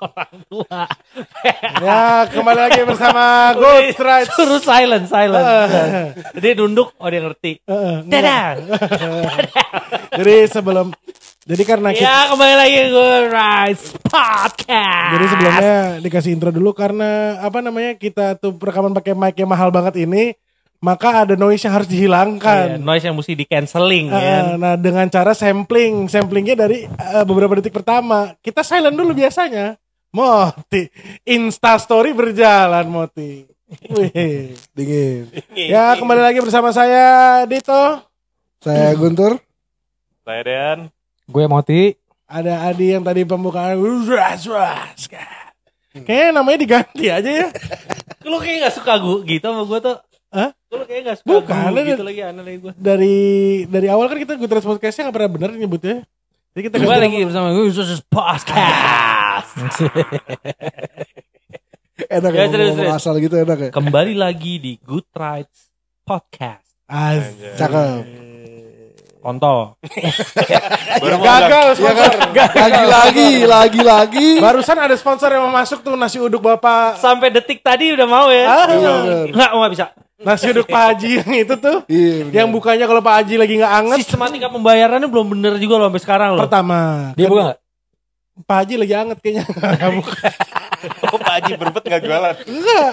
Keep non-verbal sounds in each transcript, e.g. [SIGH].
orang tua. Ya, kembali lagi bersama Good Rights. Suruh silent, silent. Jadi nunduk, oh dia ngerti. Heeh, enggak. Dadah. [LAUGHS] Jadi sebelum jadi karena kita, Ya kembali lagi Good Rights Podcast. jadi sebelumnya dikasih intro dulu karena apa namanya kita tuh rekaman pakai mic yang mahal banget ini, maka ada noise yang harus Iya, dihilangkan. noise yang mesti di canceling Eh, kan. nah dengan cara sampling, samplingnya dari eh, beberapa detik pertama. Kita silent dulu biasanya. Moti, Insta Story berjalan Moti. Wih. Dingin. Ya kembali lagi bersama saya Dito. Saya Guntur. Saya Dean. Gue Moti. Ada Adi yang tadi pembukaan. Ras, ras. Kayaknya namanya diganti aja ya. [LAUGHS] Lu kayak gak suka gue gitu sama gue tuh. Hah? Lu kayak gak suka Bukan, gu ada- gitu lagi aneh lagi gue. Dari dari awal kan kita Good Rights Podcastnya gak pernah bener nyebutnya. Jadi kita Kembali ganti lagi bersama gue Podcast. [LAUGHS] Enak Ya, ya, serius, ngomong serius. asal gitu enak ya. Kembali lagi di Good Rights Podcast. Az. Cakep. Kontol. [LAUGHS] Mau Gagal sponsor. Lagi lagi, lagi lagi. Barusan ada sponsor yang mau masuk tuh nasi uduk Bapak. Sampai detik tadi udah mau ya. Ah, Iya, bener. Enggak, enggak bisa. nasi uduk Pak Haji yang itu tuh. Iya, bener. Yang bukanya kalau Pak Haji lagi nggak anget. Sistematika pembayarannya belum bener juga loh sampai sekarang loh. Pertama. Dia buka gak? Pak Haji lagi anget kayaknya. [LAUGHS] Oh Pak Haji berbet gak jualan. Enggak.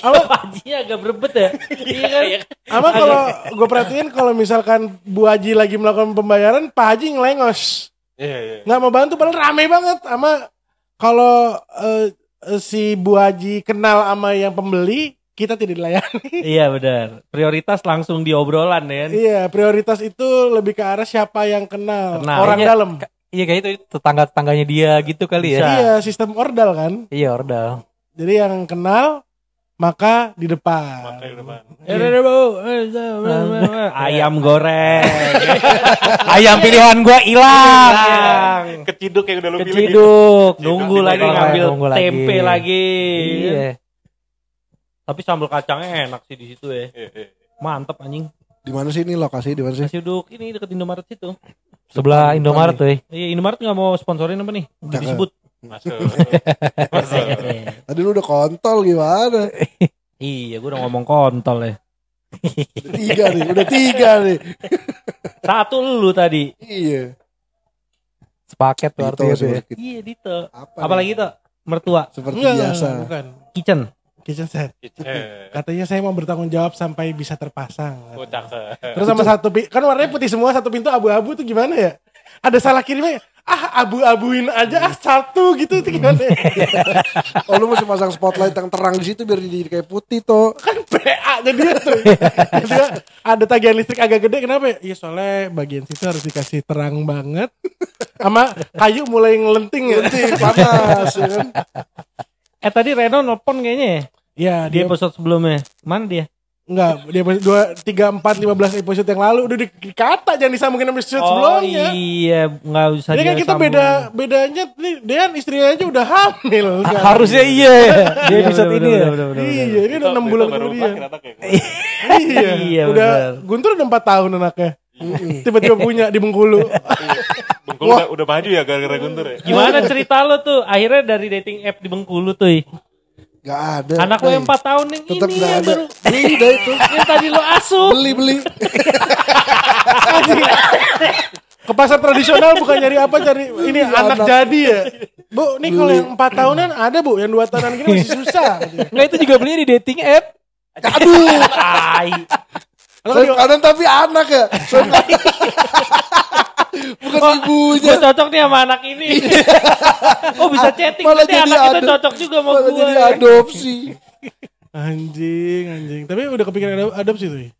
Apa Hajinya agak berebet ya? Iya kan? Ama kalau gue perhatiin kalau misalkan Bu Haji lagi melakukan pembayaran, Pak Haji ngelengos. Iya, iya. Nggak mau bantu, padahal rame banget. Ama kalau eh, eh, si Bu Haji kenal sama yang pembeli, kita tidak dilayani. [LAUGHS] Iya benar. Prioritas langsung di obrolan ya. kan? Iya, prioritas itu lebih ke arah siapa yang kenal, Kenal. orang Iya. dalam. Iya kayak itu tetangga-tetangganya dia gitu kali ya. Bisa. Iya, sistem ordal kan. Iya ordal. Jadi yang kenal maka di depan. Maka di depan. Ayam goreng. [LAUGHS] Ayam pilihan gue hilang. Keciduk yang udah lu pilih. gitu. Keciduk. Nunggu Keciduk lagi ngambil Nunggu tempe lagi. Iya. Tapi sambal kacangnya enak sih di situ ya. Iya, iya. Mantep anjing. Di mana sih ini lokasi di mana sih? Nasi uduk ini deket Indomaret situ. Sebelah Indomaret tuh. Iya, Indomaret nggak mau sponsorin apa nih? Udah Cakep. disebut. Masuk. [LAUGHS] Tadi lu udah kontol gimana? iya, gue udah ngomong kontol ya. Udah tiga nih, udah tiga nih. [LAUGHS] Satu lu tadi. Iya. Sepaket tuh artinya ya. Iya, Dito. Apa? Apalagi tuh mertua Seperti Enggak, biasa. bukan. kitchen. Kitchen set. Eh, [LAUGHS] Katanya saya mau bertanggung jawab sampai bisa terpasang. oh. Terus sama satu kan warnanya putih semua satu pintu abu-abu tuh gimana ya? Ada salah kirimnya ah abu-abuin aja ah satu gitu tuh gimana? ya? [LAUGHS] Oh lu mesti pasang spotlight yang terang di situ biar jadi kayak putih tuh. kan PA jadi tuh. Dia ada tagihan listrik agak gede kenapa ya? Iya soalnya bagian situ harus dikasih terang banget. Sama kayu mulai ngelenting ya. Panas ya kan. [LAUGHS] Eh tadi Reno nelpon kayaknya ya Iya di dia episode sebelumnya. Mana dia? enggak dia dua tiga empat lima belas episode yang lalu udah dikata jangan disambungin sama episode sebelumnya. iya, nggak usah Ini kan kita sambung. beda bedanya nih Dean istrinya aja udah hamil. sekarang. Harusnya iya ya. Di Iya, episode bener, ini ya. bener, bener, bener, Iya, bener. ini udah enam bulan kemudian. [LAUGHS] anaknya. Iya, Iya, udah bener. Guntur udah 4 tahun anaknya. Tiba-tiba punya di Bengkulu. Bengkulu udah, udah maju ya gara-gara Guntur ya. Gimana cerita lo tuh? Akhirnya dari dating app di Bengkulu tuh. Gak ada. Anak lo yang Nih, 4 tahun yang Tetap ini yang ada. baru Beli dah itu. [LAUGHS] yang tadi lo asuh. Beli beli. Ke pasar tradisional bukan nyari apa cari ini anak anak. jadi ya. Bu, ini kalau yang 4 tahunan ada Bu, yang 2 tahunan gini masih susah. Nggak itu juga belinya di dating app. Aduh. Tai. Kalau Sayap kanan tapi anak ya. Sayap [LAUGHS] kanan. Bukan ibunya. Gue cocok nih sama anak ini. oh bisa chatting. Malah jadi anak itu cocok juga sama Malah gue. jadi adopsi. Anjing, anjing. Tapi udah kepikiran adopsi tuh. ya?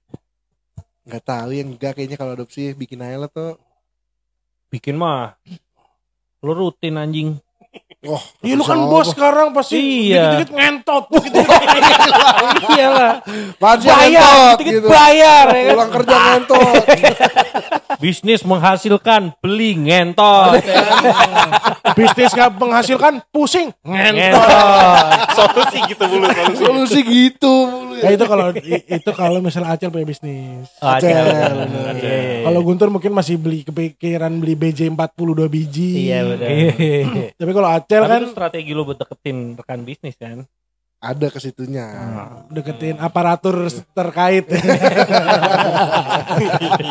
Gak tahu yang enggak kayaknya kalau adopsi bikin aja lah tuh. Bikin mah. Lo rutin anjing. Oh, Iya lu kan bos sekarang pasti Iya. dikit-dikit ngentot. Gitu. [LAUGHS] Iyalah. Apaan sih Bayar, ngentot dikit gitu. bayar ya kan. Pulang kerja ngentot. [LAUGHS] Bisnis menghasilkan, beli ngentot. Bisnis gak menghasilkan, pusing, ngentot. ngentot. Solusi gitu mulu solusi. Solusi gitu mulu Ya ya. itu kalau itu kalau misalnya Acel punya bisnis. Acel. Acel. Iya, iya. Kalau Guntur mungkin masih beli kepikiran beli BJ 42 biji. Iya benar. Iya. Tapi kalau Acel Acel Tapi kan itu strategi lu buat deketin rekan bisnis kan. Ada ke situnya. deketin aparatur terkait [LAUGHS]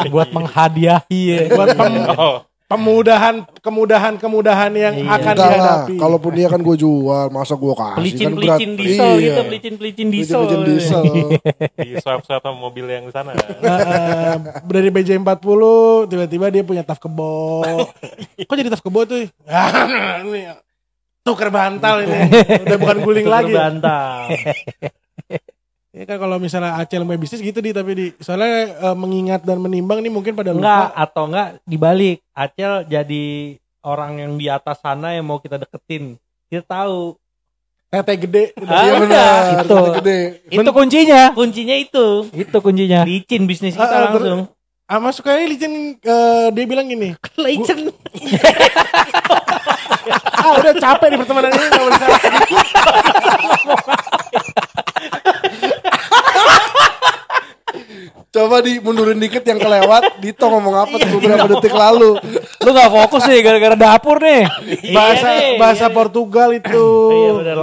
Buat menghadiahi ya. buat pem- Oh, pemudahan kemudahan kemudahan yang Iya. akan Enggak lah, dihadapi. kalaupun dia kan gue jual, masa gue kasih Pelicin kan berat. pelicin diesel Iya. gitu, pelicin pelicin diesel. Pelicin diesel. [LAUGHS] di swap-swap sama mobil yang di sana. Eh, dari BJ40 tiba-tiba dia punya taf kebo. [LAUGHS] Kok jadi taf kebo tuh? Ah, ini tuker bantal ini. [LAUGHS] Udah bukan guling lagi. Bantal. [LAUGHS] Ya kan kalau misalnya Acel main bisnis gitu di tapi di soalnya eh, mengingat dan menimbang nih mungkin pada Enggak, lupa. atau enggak dibalik. Acel jadi orang yang di atas sana yang mau kita deketin. Kita tahu. Tete gede. Ah, Iya benar, Itu. itu gede. Itu kuncinya. Kuncinya itu. Itu kuncinya. Licin bisnis Ah, kita ah, ter- langsung. Ah, sukanya licin eh, dia bilang gini. [LAUGHS] Licin. Ah udah capek di pertemanan ini nggak bisa. Coba di mundurin dikit yang kelewat, Dito ngomong apa tuh beberapa detik lalu. Lu gak fokus nih gara-gara dapur nih. bahasa Iya nih, bahasa iya. Portugal itu. Iya, bener.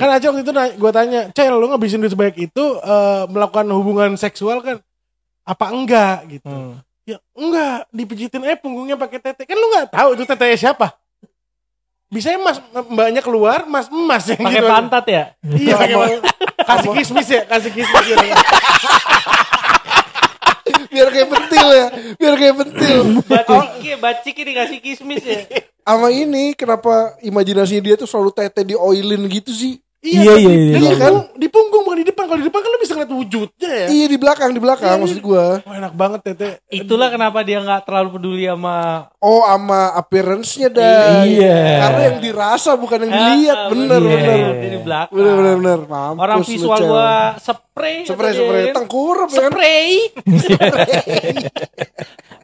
Kan aja waktu itu gue tanya, Cel lu ngabisin duit sebanyak itu eh, melakukan hubungan seksual kan? Apa enggak gitu? Hmm. Ya enggak, dipijitin aja punggungnya pakai tete. Kan lu nggak tahu itu tete siapa? Bisa mas mbaknya keluar, mas emas yang Pakai gitu. pantat ya? Iya, pakai pantat. kasih kismis ya, kasih kismis. gitu. [LAUGHS] Biar kayak pentil ya, biar kayak pentil. Baciki, baciki dikasih kismis ya. Sama ini, kenapa imajinasinya dia tuh selalu tete di oilin gitu sih? Iya, tapi iya, iya. Di Iya kan? Di depan. Kalau di depan kan lu bisa ngeliat wujudnya ya. Iya di belakang, di belakang maksud gua. Wah, enak banget tete. Itulah kenapa dia nggak terlalu peduli sama Oh, sama appearance-nya dah. Iya. Karena yang dirasa bukan yang dilihat, Ah, bener iya. bener. Dia di belakang. Bener bener bener. Mampus Orang visual gua spray. Spray spray kan. tengkurap ya kan. Spray. [LAUGHS]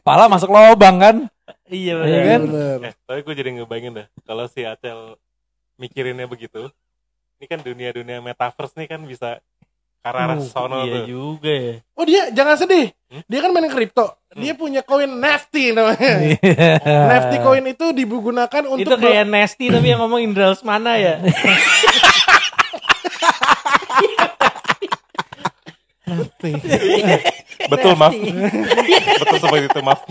Pala masuk lobang kan. Iya Iya benar. kan? Bener. Eh, tapi gue jadi ngebayangin dah kalau si Acel mikirinnya begitu. Ini kan dunia-dunia metaverse nih kan bisa arah Uh, sono iya tuh. juga ya. Oh dia jangan sedih. Hmm? Dia kan main kripto. Dia punya koin Nafty namanya. [LAUGHS] Iya. Nafty koin itu digunakan untuk Itu kayak nasty tapi yang ngomong Indra Lesmana ya. [LAUGHS] Betul maaf. Betul seperti itu maaf.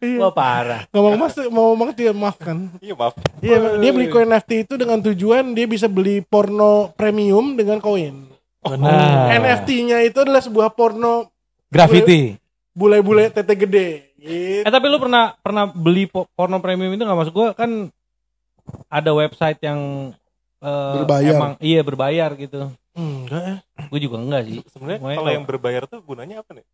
Iya. Wah parah. ngomong mas mau ngomong dia maaf kan. Iya maaf. Iya, dia beli koin Nafty itu dengan tujuan dia bisa beli porno premium dengan koin. Benar. NFT-nya itu adalah sebuah porno Graffiti. bule-bule tete gede. Gitu. Eh tapi lu pernah pernah beli po- porno premium itu nggak masuk gua kan ada website yang eh, Berbayar. Emang iya berbayar gitu. Enggak ya. Gue juga enggak sih. Sebenarnya kalau- yang berbayar tuh gunanya apa nih?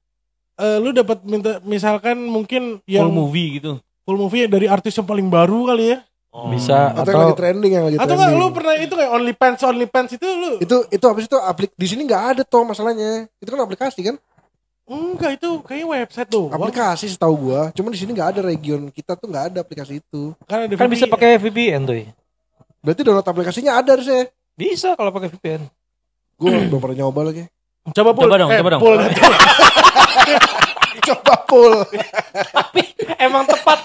Eh, lu dapat minta misalkan mungkin Full yang movie gitu. full movie dari artis yang paling baru kali ya. Oh. Bisa Atau, yang lagi atau trending yang lagi Atau enggak trending. lu pernah itu kayak OnlyFans OnlyFans itu lu itu itu sih itu aplik di sini nggak ada toh masalahnya itu kan aplikasi kan enggak itu kayak website tuh. aplikasi setahu gua cuman di sini nggak ada region kita tuh nggak ada aplikasi itu Kan, ada kan bisa pakai VPN tuh. berarti download aplikasinya ada harusnya Bisa kalau pakai VPN. gua belum pernah nyoba lagi Coba pul. Coba dong, eh, coba dong. Pul. [LAUGHS] coba full Emang tepat.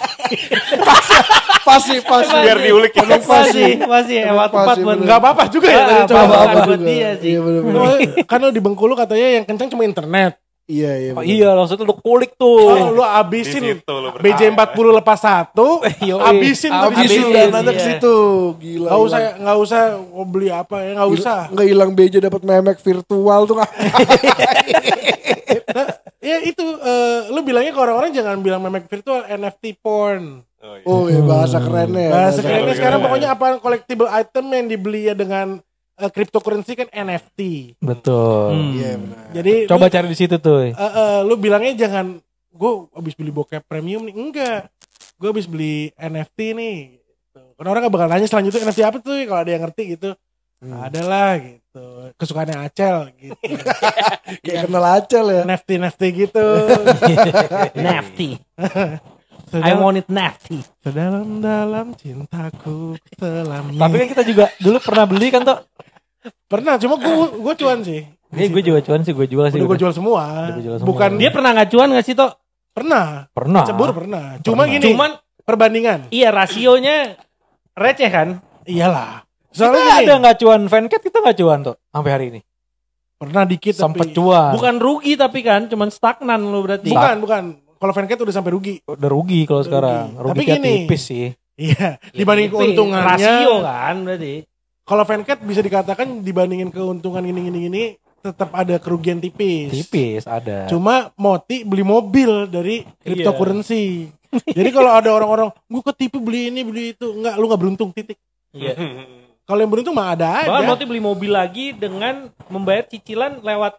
pasti pasti Biar diulik ya. Pasti masih emang tepat pasti, buat. Enggak apa-apa juga ya. Ah, tadi coba. apa-apa. juga. dia sih. iya bener bener Oh, Karena di Bengkulu katanya yang kencang cuma internet. iya iya Oh, iya, langsung tuh lu kulik Oh, tuh. lu abisin situ lu bertahan. BJ40 lepas satu, [LAUGHS] abisin tuh di situ. dan ada ke iya. situ gila Enggak usah enggak usah mau beli apa ya, enggak usah. nggak hilang BJ dapat memek virtual tuh [LAUGHS] Nah, ya itu eh, lu bilangnya ke orang-orang jangan bilang memek virtual NFT porn. Oh, iya. oh iya bahasa kerennya Bahasa Bahasa kerennya keren. sekarang pokoknya apa collectible item yang dibeli ya dengan eh, cryptocurrency kan NFT. Betul. Hmm. iya benar Jadi Coba lu, cari di situ tuh. eh, eh, lu bilangnya jangan gue habis beli bokep premium nih enggak. Gue habis beli NFT nih. Gitu. Karena orang gak bakal nanya selanjutnya NFT apa tuh kalau ada yang ngerti gitu. Hmm. Adalah gitu. Kesukaannya Acel gitu. [LAUGHS] kayak kenal acel ya NFT NFT gitu. [LAUGHS] Nafty. I want it nafty. Sedalam-dalam cintaku telah Tapi kan kita juga dulu pernah beli kan tuh. pernah cuma gue gue cuan sih. Ini gue juga cuan sih, gue jual sih. Udah gue jual semua. Jual semua. Bukan Dia pernah ngacuan gak sih toh? pernah. Pernah. Cebur pernah. Cuma Pernah. gini. Cuman perbandingan. Iya rasionya receh kan? Iyalah. Kita Soalnya gini, ada nggak cuan fancat kita nggak cuan tuh sampai hari ini. pernah dikit Sempet tapi cuan. Bukan rugi tapi kan, cuman stagnan lu berarti. bukan bukan. Kalau fancat udah sampai rugi. Udah rugi kalau sekarang. rugi. Rugi Tapi gini. tipis sih. Iya, Ya, [LAUGHS] dibanding itu keuntungannya. Rasio kan berarti. Kalau fancat bisa dikatakan dibandingin keuntungan gini gini gini tetap ada kerugian tipis. Tipis ada. Cuma Moti beli mobil dari cryptocurrency. Jadi kalau ada orang-orang, gue ketipu beli ini beli itu, enggak, lu nggak beruntung titik. Iya. [LAUGHS] Kalau yang beruntung mah ada Bahkan aja. Moti beli mobil lagi dengan membayar cicilan lewat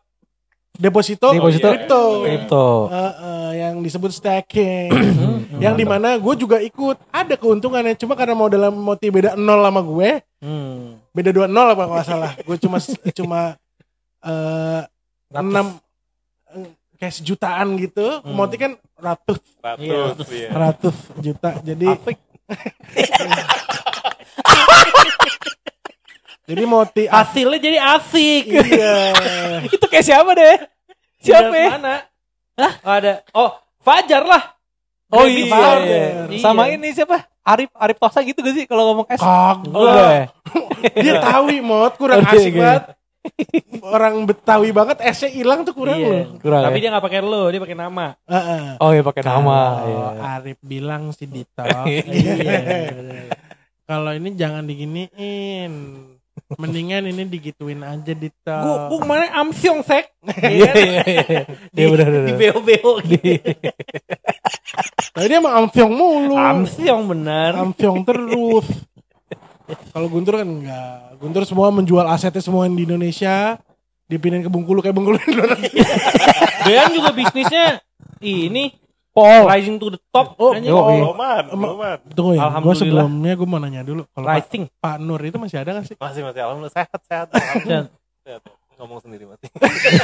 Deposito, Deposito. kripto. Kripto. Eh, eh, yang disebut stacking. [CLEARS THROAT] yang di mana gue juga ikut. Ada keuntungannya, cuma karena modal Moti beda nol sama gue, hmm, beda dua nol apa nggak salah. Gue cuma cuma eh enam eh, kayak sejutaan gitu. Hmm. Moti kan ratus Ratus, iya. ratus juta. Jadi [LAUGHS] Jadi Moti hasilnya jadi asik. iya. [LAUGHS] Itu kayak siapa deh? Siapa Tinggal ya? Mana? Hah? ada. Oh, Fajar lah. Oh Baby iya, Fajar. iya. Iya. Sama ini siapa? Arif Arif Tosa gitu gak sih kalau ngomong es? Kagak. Oh, enggak ya? [LAUGHS] Dia tawi mot kurang Oh, iya, asik iya. banget. Orang Betawi banget esnya hilang tuh kurang Iya. loh. Kurang Tapi ya? dia nggak pakai lo, dia pakai nama. Heeh. Oh iya pakai nama. Kalau Iya. Arif bilang si Dito. [LAUGHS] Iya. Kalau ini jangan diginiin. Mendingan ini digituin aja Dito. Gua, gua kemarin amsyong sek. [LAUGHS] Iya iya iya. Iya [LAUGHS] benar benar. Di beo-beo [LAUGHS] gitu. Tapi dia emang amfiong mulu. Amsyong bener. Amfiong terus. Kalau Guntur kan enggak. Guntur semua menjual asetnya semua di Indonesia. Dipindahin ke Bengkulu kayak Bengkulu di luar negeri. Dean juga bisnisnya ini Paul. rising to the top. Oh, anjing. yo, iya. Loman, Em- Loman. Tunggu ya, gue sebelumnya gue mau nanya dulu. Kalau Pak, rising. Pak Nur itu masih ada gak sih? Masih masih alhamdulillah sehat sehat. Sehat. Ngomong sendiri mati.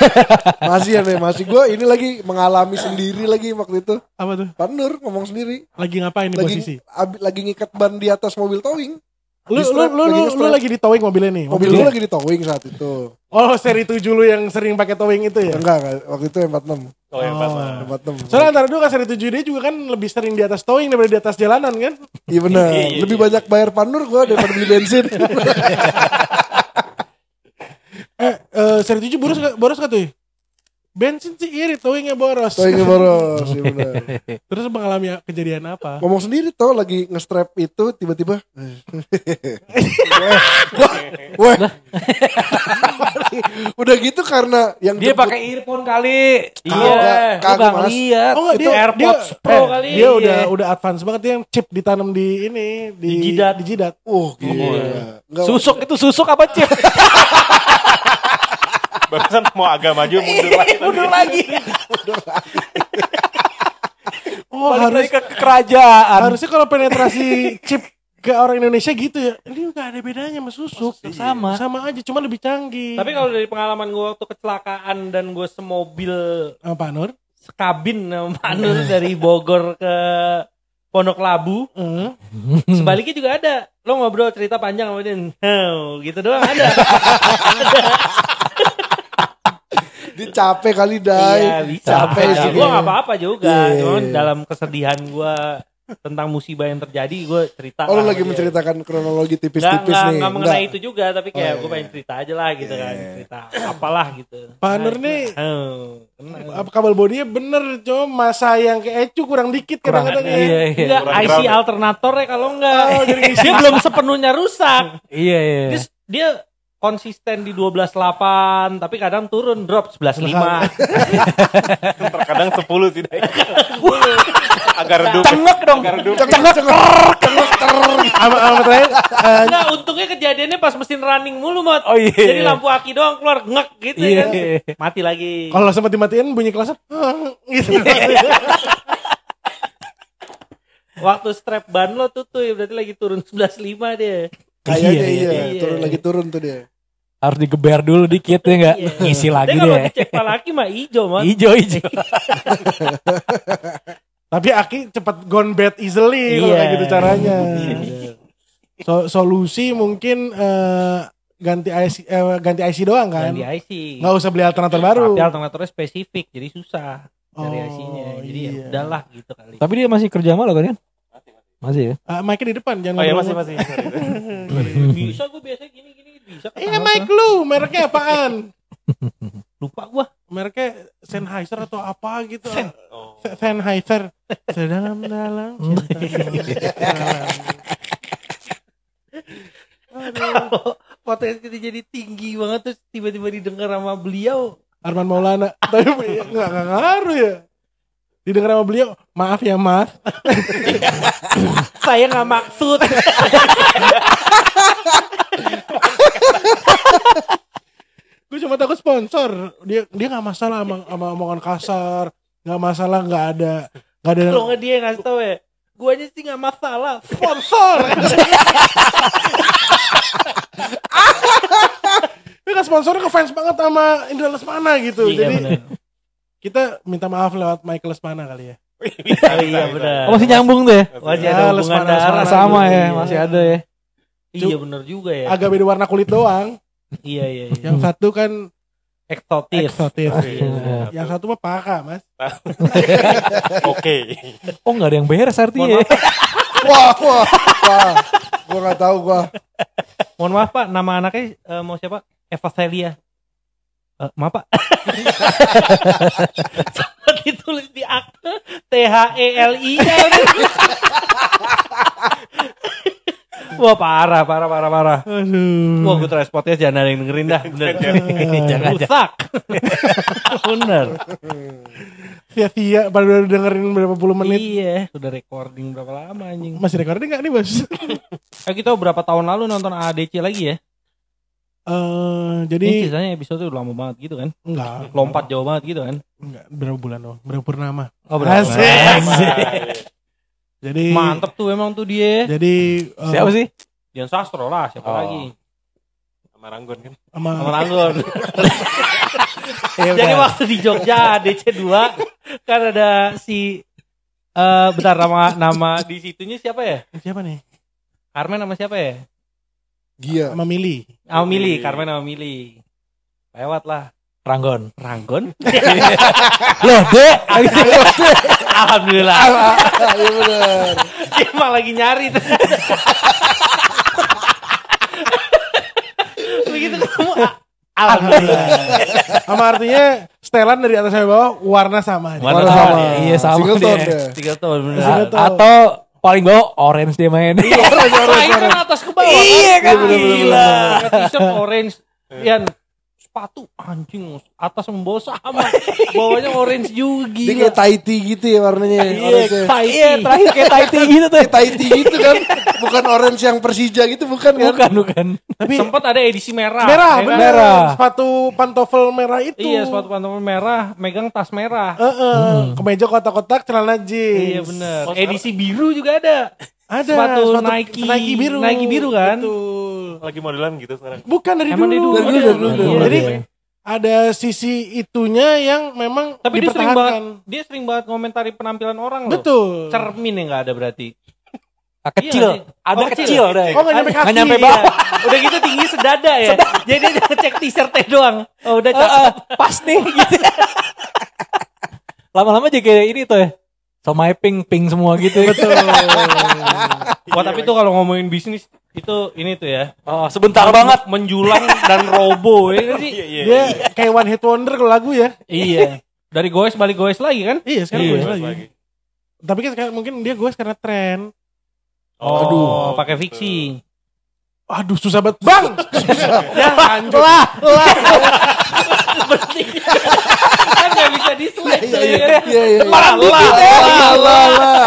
[LAUGHS] Masih ya nih, masih gue ini lagi mengalami sendiri lagi waktu itu. Apa tuh? Pak Nur ngomong sendiri. Lagi ngapain nih Lagi posisi? lagi ngikat ban di atas mobil towing. Lu, lu, lu, lagi lu, lu lagi di towing mobilnya nih? Mobil gue lagi di towing saat itu. Oh seri 7 lu yang sering pakai towing itu ya? Enggak, enggak. waktu itu yang 46. Oh yang pas mah. 46. Soalnya antara dua kan seri 7 dia juga kan lebih sering di atas towing daripada di atas jalanan kan? Iya benar. Iya, iya, Lebih iya. banyak bayar Pak Nur gue daripada beli bensin. [LAUGHS] Eh, eh seri 7 boros boros gak tuh? Ya? Bensin sih iri, towingnya boros. Towingnya boros, [LAUGHS] iya benar. Terus mengalami kejadian apa? Ngomong sendiri tau lagi nge-strap itu tiba-tiba. [LAUGHS] Wah, wah. Udah gitu karena yang Dia pakai earphone kali. Iya. Kagak, Mas. ngeliat. Oh enggak Itu dia AirPods dia, Pro eh, kali. Dia udah Iya. udah advance banget dia yang chip ditanam di ini di, Di jidat. Di jidat. Oh, gila. Iya. Enggak, Susuk itu susuk apa cip? [LAUGHS] Barusan mau agak maju mundur lagi. Mundur lagi. Oh, Balik harus lagi ke kerajaan. harusnya kalau penetrasi chip ke orang Indonesia gitu ya. Ini enggak ada bedanya sama susuk. Sama. Sama aja, cuma lebih canggih. Tapi kalau dari pengalaman gue waktu kecelakaan dan gue semobil Sama Pak Nur? sekabin sama Pak Nur dari Bogor ke Pondok Labu, Eh, sebaliknya juga ada. Lo ngobrol cerita panjang sama dia, gitu doang ada. [LAUGHS] Dia capek kali Dai. Iya, bisa. Capek Capek sih Gue dia. gak apa-apa juga. Iya. Cuman dalam kesedihan gue tentang musibah yang terjadi, gue cerita. Oh, lu lagi dia. menceritakan kronologi tipis-tipis nggak, nih. nggak mengenai Enggak. itu juga, tapi kayak Oh, gue iya. pengen cerita aja lah gitu kan. Iya. Cerita apalah gitu. Pak Nur nih, Hau, kena. apa kabel bodinya bener, cuma masa yang ke Ecu kurang dikit Kurang, kadang-kadang ya. iya, iya. Enggak, Kurang IC ground. alternatornya kalau enggak. Oh, jadi dia belum sepenuhnya rusak. Iya, iya. Dia, dia konsisten di 12.8 tapi kadang turun drop 11.5 [LAUGHS] Terkadang 10 sih. Agak redup. Cengek dong. Agak redup. Cengek, cengek. Sama sama terakhir, eh, Enggak, untungnya kejadiannya pas mesin running mulu mot Oh iya. jadi lampu aki doang keluar ngek gitu Iya. kan mati lagi kalau sempat dimatiin bunyi kelasnya, "Ah," gitu. [LAUGHS] waktu strap ban lo tuh tuh berarti lagi turun 11.5 dia Kayaknya Iya, iya, iya. turun lagi turun tuh dia. Harus digeber dulu dikit ya enggak? Iya. Ngisi lagi Tapi kalau deh. dicek palaki mah hijau mot Ijo ijo. Tapi Aki cepet gone bad easily kalau Iya. kayak gitu caranya. So- solusi mungkin eh, ganti IC eh, ganti IC doang kan? Ganti IC Nggak usah beli alternator baru. tapi alternatornya spesifik jadi susah dari Oh, IC-nya jadi ya iya. udahlah gitu kali Tapi dia masih kerja malah kan? Masih ya? Ah, mic di depan jangan Oh iya masih masih. [LAUGHS] Sorry. [LAUGHS] Bisa gue biasa gini gini bisa. Iya mic lu, mereknya apaan? [LAUGHS] Lupa gua. Mereknya Sennheiser atau apa gitu. Oh. Se- Sennheiser. Sedalam-dalam cinta. Kalau [LAUGHS] podcast kita jadi tinggi banget terus tiba-tiba didengar sama beliau. Arman Maulana. Tapi nggak nggak ngaruh ya. Didengar sama beliau, maaf ya mas. Saya nggak maksud. Gue cuma takut sponsor. Dia dia nggak masalah sama, sama omongan kasar, nggak masalah nggak ada nggak ada Kalau nggak dia yang ngasih tau ya. Gua aja sih nggak masalah. sponsor. Dia kan sponsornya ke fans banget sama Indra Lesmana gitu. Iya Jadi benar. kita minta maaf lewat Michael Lesmana kali ya. Oh, iya benar. Oh, masih nyambung tuh ya? Masih Ya, ada hubungan Lesmana, darah. Lesmana. Sama ya, masih ada ya. Iya benar juga ya. Agak beda warna kulit doang. Iya iya. iya. Yang satu kan Eksotis. eksotis. Iya. Yang satu mah paka mas. [LAUGHS] Oke. Oh, nggak ada yang beres artinya. Ya? [LAUGHS] Wah, wah, wah. Gua nggak tahu gua. Mohon maaf Pak, nama anaknya eh, mau siapa? Eva Celia. Eh, maaf Pak. [LAUGHS] Sempat ditulis di akte T H E L I. Wah parah, parah, parah, parah. Aduh. Wah gue transportnya jangan ada yang dengerin dah. Bener. jangan [LAUGHS] rusak. [LAUGHS] Bener. Sia-sia baru dengerin berapa puluh menit. Iya, udah recording berapa lama anjing. Masih recording gak nih bos? [LAUGHS] Eh kita berapa tahun lalu nonton ADC lagi ya? Eh jadi Ini sisanya episode udah lama banget gitu kan? enggak, Lompat jauh banget gitu kan? enggak berapa bulan dong? Berapa purnama? Oh Asik. Jadi Mantep tuh emang tuh dia. Jadi eh, Siapa sih? Dian Sastro lah, siapa Oh. lagi? Sama Ranggon kan. sama Sama. [LAUGHS] Iya, Jadi waktu di Jogja ADC 2 kan ada si eh bentar nama nama di situnya siapa ya? siapa nih? Carmen nama siapa ya? Gia. Sama Mili. Sama Mili, Mili. Carmen sama Mili. Lewat lah. Ranggon. Ranggon. [LAUGHS] Loh, Dek. [LAUGHS] Alhamdulillah. Ah, Iya benar. Dia emang lagi nyari tuh. Begitu ketemu ah, Alhamdulillah. Sama artinya setelan dari atas sampai bawah warna sama. Warna Warna sama. sama. Iya, sama Single tone. Tiga. Tiga A- tahun. Atau paling bawah orange dia main. Main kan atas ke bawah. Iya kan, Gila. gila. T-shirt orange. Yan sepatu anjing atas sama bawah sama. Bawahnya orange juga Dia gila. kayak Tahiti gitu ya warnanya. Orange-nya. Fighty. Iya, terakhir kayak Tahiti gitu tuh. Kayak Tahiti gitu kan. Bukan orange yang Persija gitu bukan kan. Bukan, bukan. Tapi Sempat ada edisi merah. merah, ya kan? bener. Merah. Sepatu pantofel merah itu. Iya, sepatu pantofel merah, megang tas merah. Eh, eh, kemeja kotak-kotak, celana jeans. Iya bener. Oh, Edisi biru juga ada. Ada Sepatu Nike. Nike biru. Nike biru kan? Betul. Lagi modelan gitu sekarang. Bukan dari Emang dulu. dari dulu. Dari dulu, dari dulu. Jadi Iya. ada sisi itunya yang memang Tapi dia sering banget, dia sering banget komentari penampilan orang loh. Betul. Cermin yang nggak ada berarti. Ah, kecil. Iya, Ada Oh, kecil. kecil deh. Oh, nggak nyampe kaki. Nyampe Iya. bawah. Udah gitu tinggi sedada ya. Jadi dia ngecek t-shirtnya doang. Oh udah cakep. eh, pas nih gitu. [LAUGHS] Lama-lama jadi kayak ini tuh ya. Somai pink pink semua gitu. Betul. [LAUGHS] Wah tapi tuh kalau ngomongin bisnis itu ini tuh ya. Oh, sebentar banget. Menjulang dan robo [LAUGHS] ya kan sih. Iya iya. Dia kayak one hit wonder kalau lagu ya. Iya. Dari goes balik goes lagi kan? Iya, sekarang Iya. Balik lagi. lagi. Tapi kan sekarang mungkin dia gue karena tren. Oh, Aduh. pakai fiksi. Aduh, susah banget. Bang! [LAUGHS] Ya lanjut. Lah, lah. Nggak bisa dislike Iya tuh, iya ya iya iya. Lah, lah, Lah, lah. lah, lah.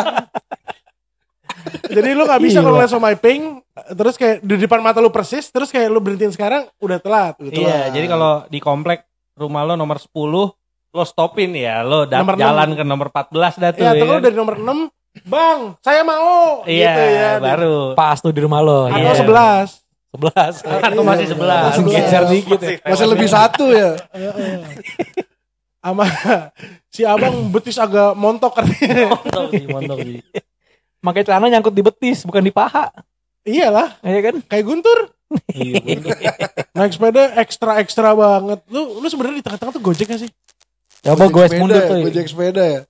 Jadi lu gak bisa Iya. kalau ngeliat So My Pink, terus kayak di depan mata lu persis, terus kayak lu berhentiin sekarang, udah telat. Udah telat. Iya, jadi kalau di komplek rumah lo nomor 10, lo stopin ya, lo Nomor jalan ke nomor 14 dah tuh. Ya, ya kan? dari nomor 6, Bang, saya mau. Iya, gitu ya. baru. Pas tuh di rumah lo. Atau Iya. 11. Sebelas. Atau masih Iya, 11. Langsung Iya. geser dikit ya. Masih lebih satu ya. Sama [LAUGHS] si abang betis agak montok katanya. [LAUGHS] Montok sih, montok sih. [LAUGHS] Pakai celana nyangkut di betis, bukan di paha. Iyalah, Iya kan? kayak Guntur. Iya. Naik sepeda ekstra-ekstra banget. Lu lu sebenarnya di tengah-tengah tuh Gojek gak sih? Coba gue Gojek mundur sepeda tuh. ya, Gojek sepeda ya.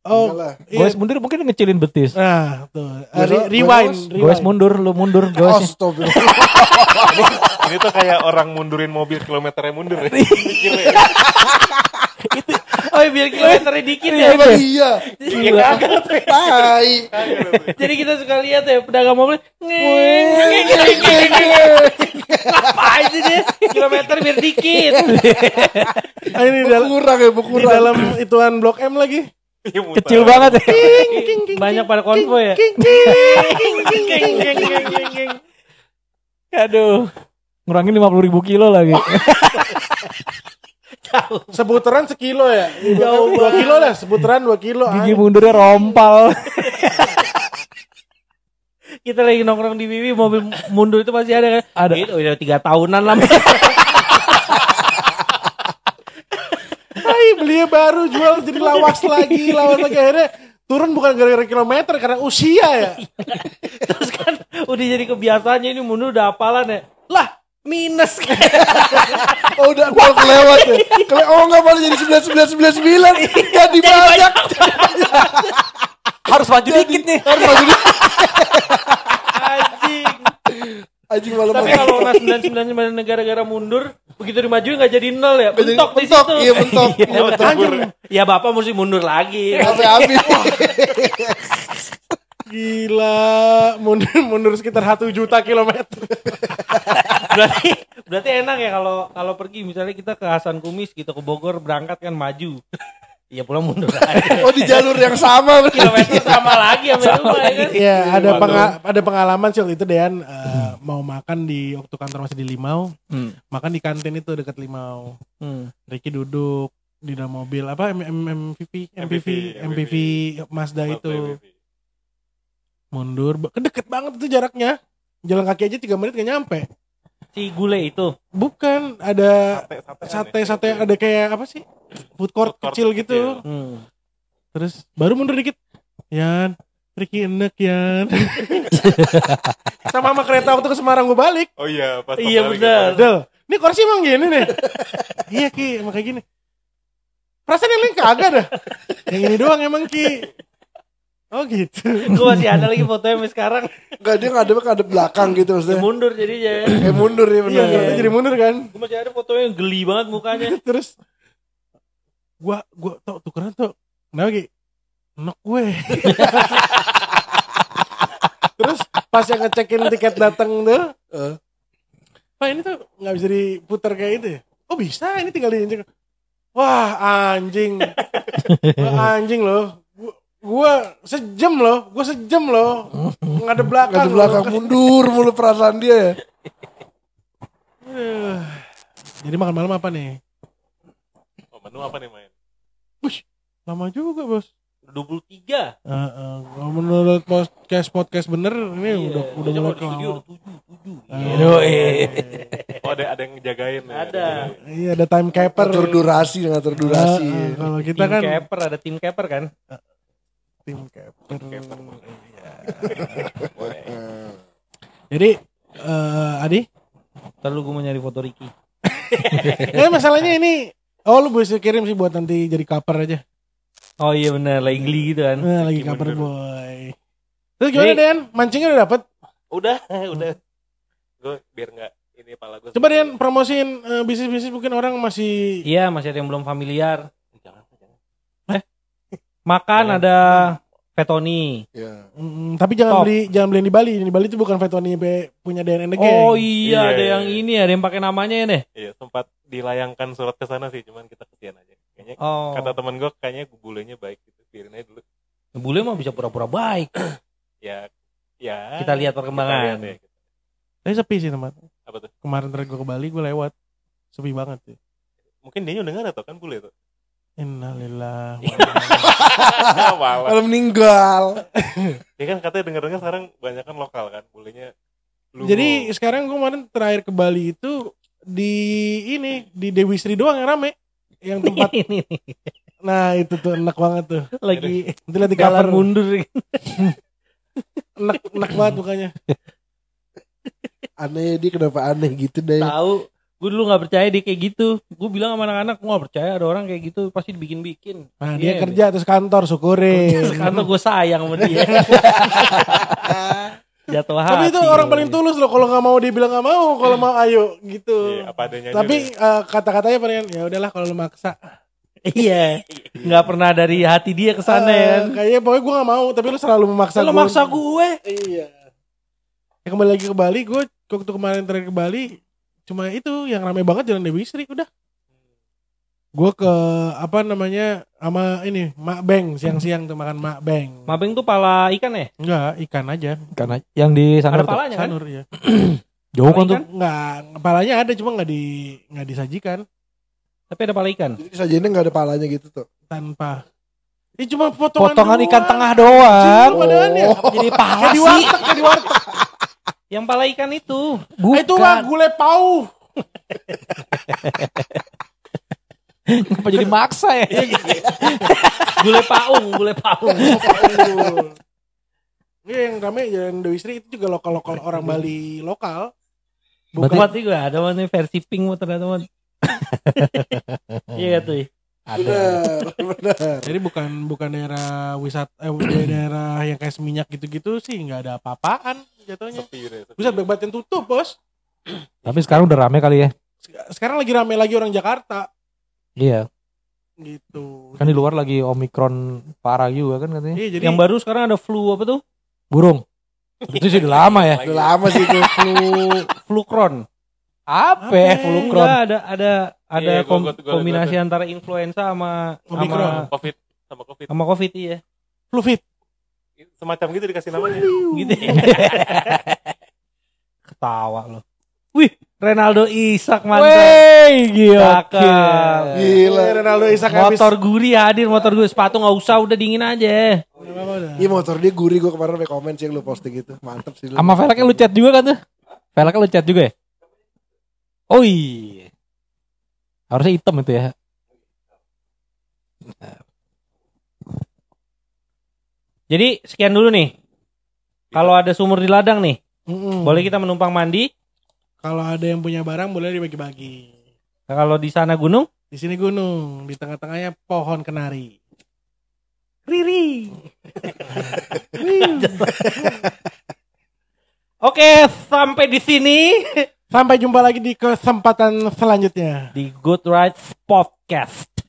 Oh, iya. Goes mundur mungkin ngecilin betis. Nah, tuh. Gua- Re- rewind. Goes mundur, lu mundur, goesnya. stop. Ini tuh kayak orang mundurin mobil kilometernya mundur ya. Oh biar kilometernya dikit ya. Emang iya. Gila. Tai. Jadi kita suka lihat ya pedagang mobil. Ngapain sih dia? Kilometer biar dikit. Ini di, Berkurang ya, di berkurang. dalam ituan Blok M lagi. Iya. Kecil banget ya. Banyak pada konvoy ya. Aduh. Ngurangin 50 ribu kilo lagi. [LAUGHS] Seputaran sekilo ya. Jauh dua kilo lah, seputaran dua kilo. Gigi mundurnya rompal. [LAUGHS] Kita lagi nongkrong di Wiwi mobil mundur itu masih ada kan? Ada. Itu udah tiga tahunan lah. [LAUGHS] Hai, belinya baru jual jadi lawas lagi, lawas lagi akhirnya turun bukan gara-gara kilometer karena usia ya. [LAUGHS] Terus kan udah jadi kebiasaannya ini mundur udah hafalan ya. Lah minus [LAUGHS] Oh udah gua kelewat ya. Kele oh enggak malah jadi 9999. Jadi banyak. Harus maju dikit nih. Harus maju dikit. anjing. Anjing malah Tapi kalau orang 999 negara-gara mundur, begitu dimajuin nggak jadi nol ya. Jadi Bentok di situ. Iya. Iya mentok. Anjing, Ya bapak mesti mundur lagi. Sampai habis. [LAUGHS] gila, mundur [LAUGHS] mundur sekitar satu juta kilometer. [LAUGHS] berarti berarti enak ya kalau kalau pergi misalnya kita ke Hasan Kumis gitu ke Bogor berangkat kan maju. Iya pulang mundur lagi. [LAUGHS] Oh di jalur yang sama berarti. Kilometer sama lagi sama rumah ya kan. Iya, ada penga- ada pengalaman sih waktu itu Dean eh, mau makan di waktu kantor masih di Limau, Hmm. makan di kantin itu dekat Limau. Hmm. Ricky duduk di dalam mobil apa MPV MPV MPV Mazda itu mundur ba- deket banget itu jaraknya jalan kaki aja tiga menit gak nyampe Si gule itu. bukan ada sate sate ada kayak apa sih food court, Food court kecil kecil. gitu Hmm. terus baru mundur dikit Yan Ricky enek Yan [LAUGHS] sama sama kereta waktu ke Semarang gue balik Oh iya, pas Iya, benar. gitu. Del, ini kursi emang gini nih. iya Ki, emang kayak gini. Perasaan yang lain kagak dah. Yang ini doang emang Ki. Oh gitu. [LAUGHS] Gue masih ada lagi fotonya sampai sekarang. Enggak dia ngadep ngadep belakang gitu Dia maksudnya. mundur jadinya. [CLEARS THROAT] Eh mundur ya benar. Iya, kereta jadi mundur kan. Gue masih ada fotonya yang geli banget mukanya. [LAUGHS] Terus gua gua tuh tukeran tuh. Kenapa Ki? Enak gue. [LAUGHS] Terus pas yang ngecekin tiket datang tuh, Eh. Pak ini tuh nggak bisa diputar kayak itu ya? Oh bisa, ini tinggal diinjek. Wah anjing, Wah, anjing loh. Gua, gua sejam loh, gua sejam loh. Ngadep belakang. Ngadep belakang loh. mundur mulu perasaan dia ya. [SIGHS] Jadi makan malam apa nih? Oh, menu apa nih main? Lama juga bos. 23. Eh, eh, kalau menurut podcast podcast bener ini udah udah mulai studio udah 7, 7. Eh, Yoi. Oh, ada ada yang ngejagain ya. Ada. Iya ada time capper. Ngatur durasi, ngatur durasi. Eh, eh, kalau kita Tim kan capper, ada tim capper kan? Tim capper. [LAUGHS] Eh. Jadi eh Adi, Ntar lu gue mau nyari foto Ricky. [LAUGHS] eh masalahnya ini oh lu bisa kirim sih buat nanti jadi cover aja. Oh iya benar, lagi geli gitu kan. Nah, lagi Ricky cover mundur. boy. Terus gimana Den? Mancingnya udah dapet? Udah, [LAUGHS] udah. Gue biar nggak ini pala gue. Coba Den promosiin eh, bisnis-bisnis mungkin orang masih Iya, masih ada yang belum familiar. Makan Jangan. ada Fetoni. Ya. Mm, tapi jangan Top. beli jangan beli yang di Bali. Yang Di Bali itu bukan Vetoni be- punya Gang. Oh iya, Iya, ada iya, yang iya. ini, ada yang pakai namanya ya deh. Iya, sempat dilayangkan surat ke sana sih, cuman kita kesian aja. Kayaknya Oh. kata temen gue kayaknya bulenya baik gitu. Biarin aja dulu. Bule mah bisa pura-pura baik. [CLEARS THROAT] Ya, ya. Kita lihat kita perkembangan. lihat ya. Tapi sepi sih tempat. Apa tuh? Kemarin terakhir gue ke Bali gue lewat. Sepi banget sih. Mungkin dia udah nggak ada tuh kan bule tuh. Innalillah. [LAUGHS] Malah. Kalau meninggal. Ya kan katanya denger-dengar sekarang banyak kan lokal kan bulenya. Lugo. Jadi sekarang gue kemarin terakhir ke Bali itu di ini di Dewi Sri doang yang rame. Yang [LAUGHS] tempat ini nah itu tuh enak banget tuh. lagi Nanti lihat di cover mundur. enak enak banget mukanya. [LAUGHS] Aneh dia kenapa aneh gitu deh. Tahu Gue dulu nggak percaya dia kayak gitu. Gue bilang sama anak-anak, gue nggak percaya ada orang kayak gitu. Pasti dibikin-bikin. Nah, Iya, dia kerja terus kantor syukurin. [LAUGHS] Karena gue sayang sama dia. [LAUGHS] Jatuh hati. Tapi itu orang paling tulus loh kalau nggak mau dia bilang nggak mau, kalau mau ayo gitu. Iya, apa adanya Tapi eh, kata-katanya paling ya udahlah kalau lu maksa. Iya. Nggak pernah dari hati dia ke sana ya kan. Eh, Kayaknya pokoknya gue gak mau, tapi lu selalu memaksa gua. maksa gue. Iya. Ya, kembali lagi ke Bali, gue waktu kemarin terakhir ke Bali, cuma itu yang rame banget Jalan Dewi Sri udah. Gue ke apa namanya sama ini Mak Beng siang-siang tuh makan Mak Beng. Mabeng tuh pala ikan ya? Enggak, ikan aja. Karena yang di sana Ada palanya kan? Sanur ya. [CLEARS THROAT] jauh kan tuh. ikan? Enggak, kepalanya ada cuma nggak di nggak disajikan Tapi ada pala ikan. Jadi sajiannya nggak ada palanya gitu tuh. tanpa. Ini cuma potongan Potongan ikan tengah doang. Padaannya. Jadi paha Kayak di sih. warteg, di warteg. Yang pala ikan itu. Ah, Itu mah gulai pau. Kenapa jadi maksa ya? Gulai paung, gulai paung. Iya yang rame Jalan Dewi Sri itu juga lokal-lokal orang Bali lokal. Bukan sih gue ada mana versi pink mau ternyata man. [LAUGHS] Iya tuh. Benar. Jadi bukan bukan daerah wisata eh daerah yang kayak seminyak gitu-gitu sih nggak ada apa-apaan jatuhnya. Sepi deh, sepi. Bisa banget yang tutup bos. Tapi sekarang udah rame kali ya. Sekarang lagi rame lagi orang Jakarta Iya. gitu. Kan di luar lagi omikron parah juga kan katanya. Iya jadi Yang baru sekarang ada flu apa tuh? Burung. Itu sih udah lama ya. Udah lama sih itu. Flu flukron. Apa? Apa? ya? Fulukron. Enggak ada ada ada Iya, gua- kom- gua- gua- kombinasi gua- antara influenza sama Omikron. sama Covid sama Covid. sama covid iya. flu fit. Semacam gitu dikasih namanya. Gitu. [LAUGHS] Ketawa lo. Wih, Renaldo Isak mantap. Wey, gila. Cakep. Gila. Ronaldo Isak habis. Motor gurih hadir, motor gurih sepatu nggak usah, udah dingin aja. Iya motor dia gurih gue kemarin komen sih yang lu posting gitu. Mantep sih lu. Sama velgnya lu chat juga kan tuh? Velgnya lu chat juga ya? Oh iya. Harusnya hitam itu ya. Jadi sekian dulu nih. Kalau ada sumur di ladang nih, Mm-mm. boleh kita menumpang mandi. Kalau ada yang punya barang boleh dibagi-bagi. Nah, kalau di sana gunung, Di sini gunung, di tengah-tengahnya pohon kenari. riri. [LAUGHS] Oke, sampai di sini Sampai jumpa lagi di kesempatan selanjutnya. di Good Rides Podcast.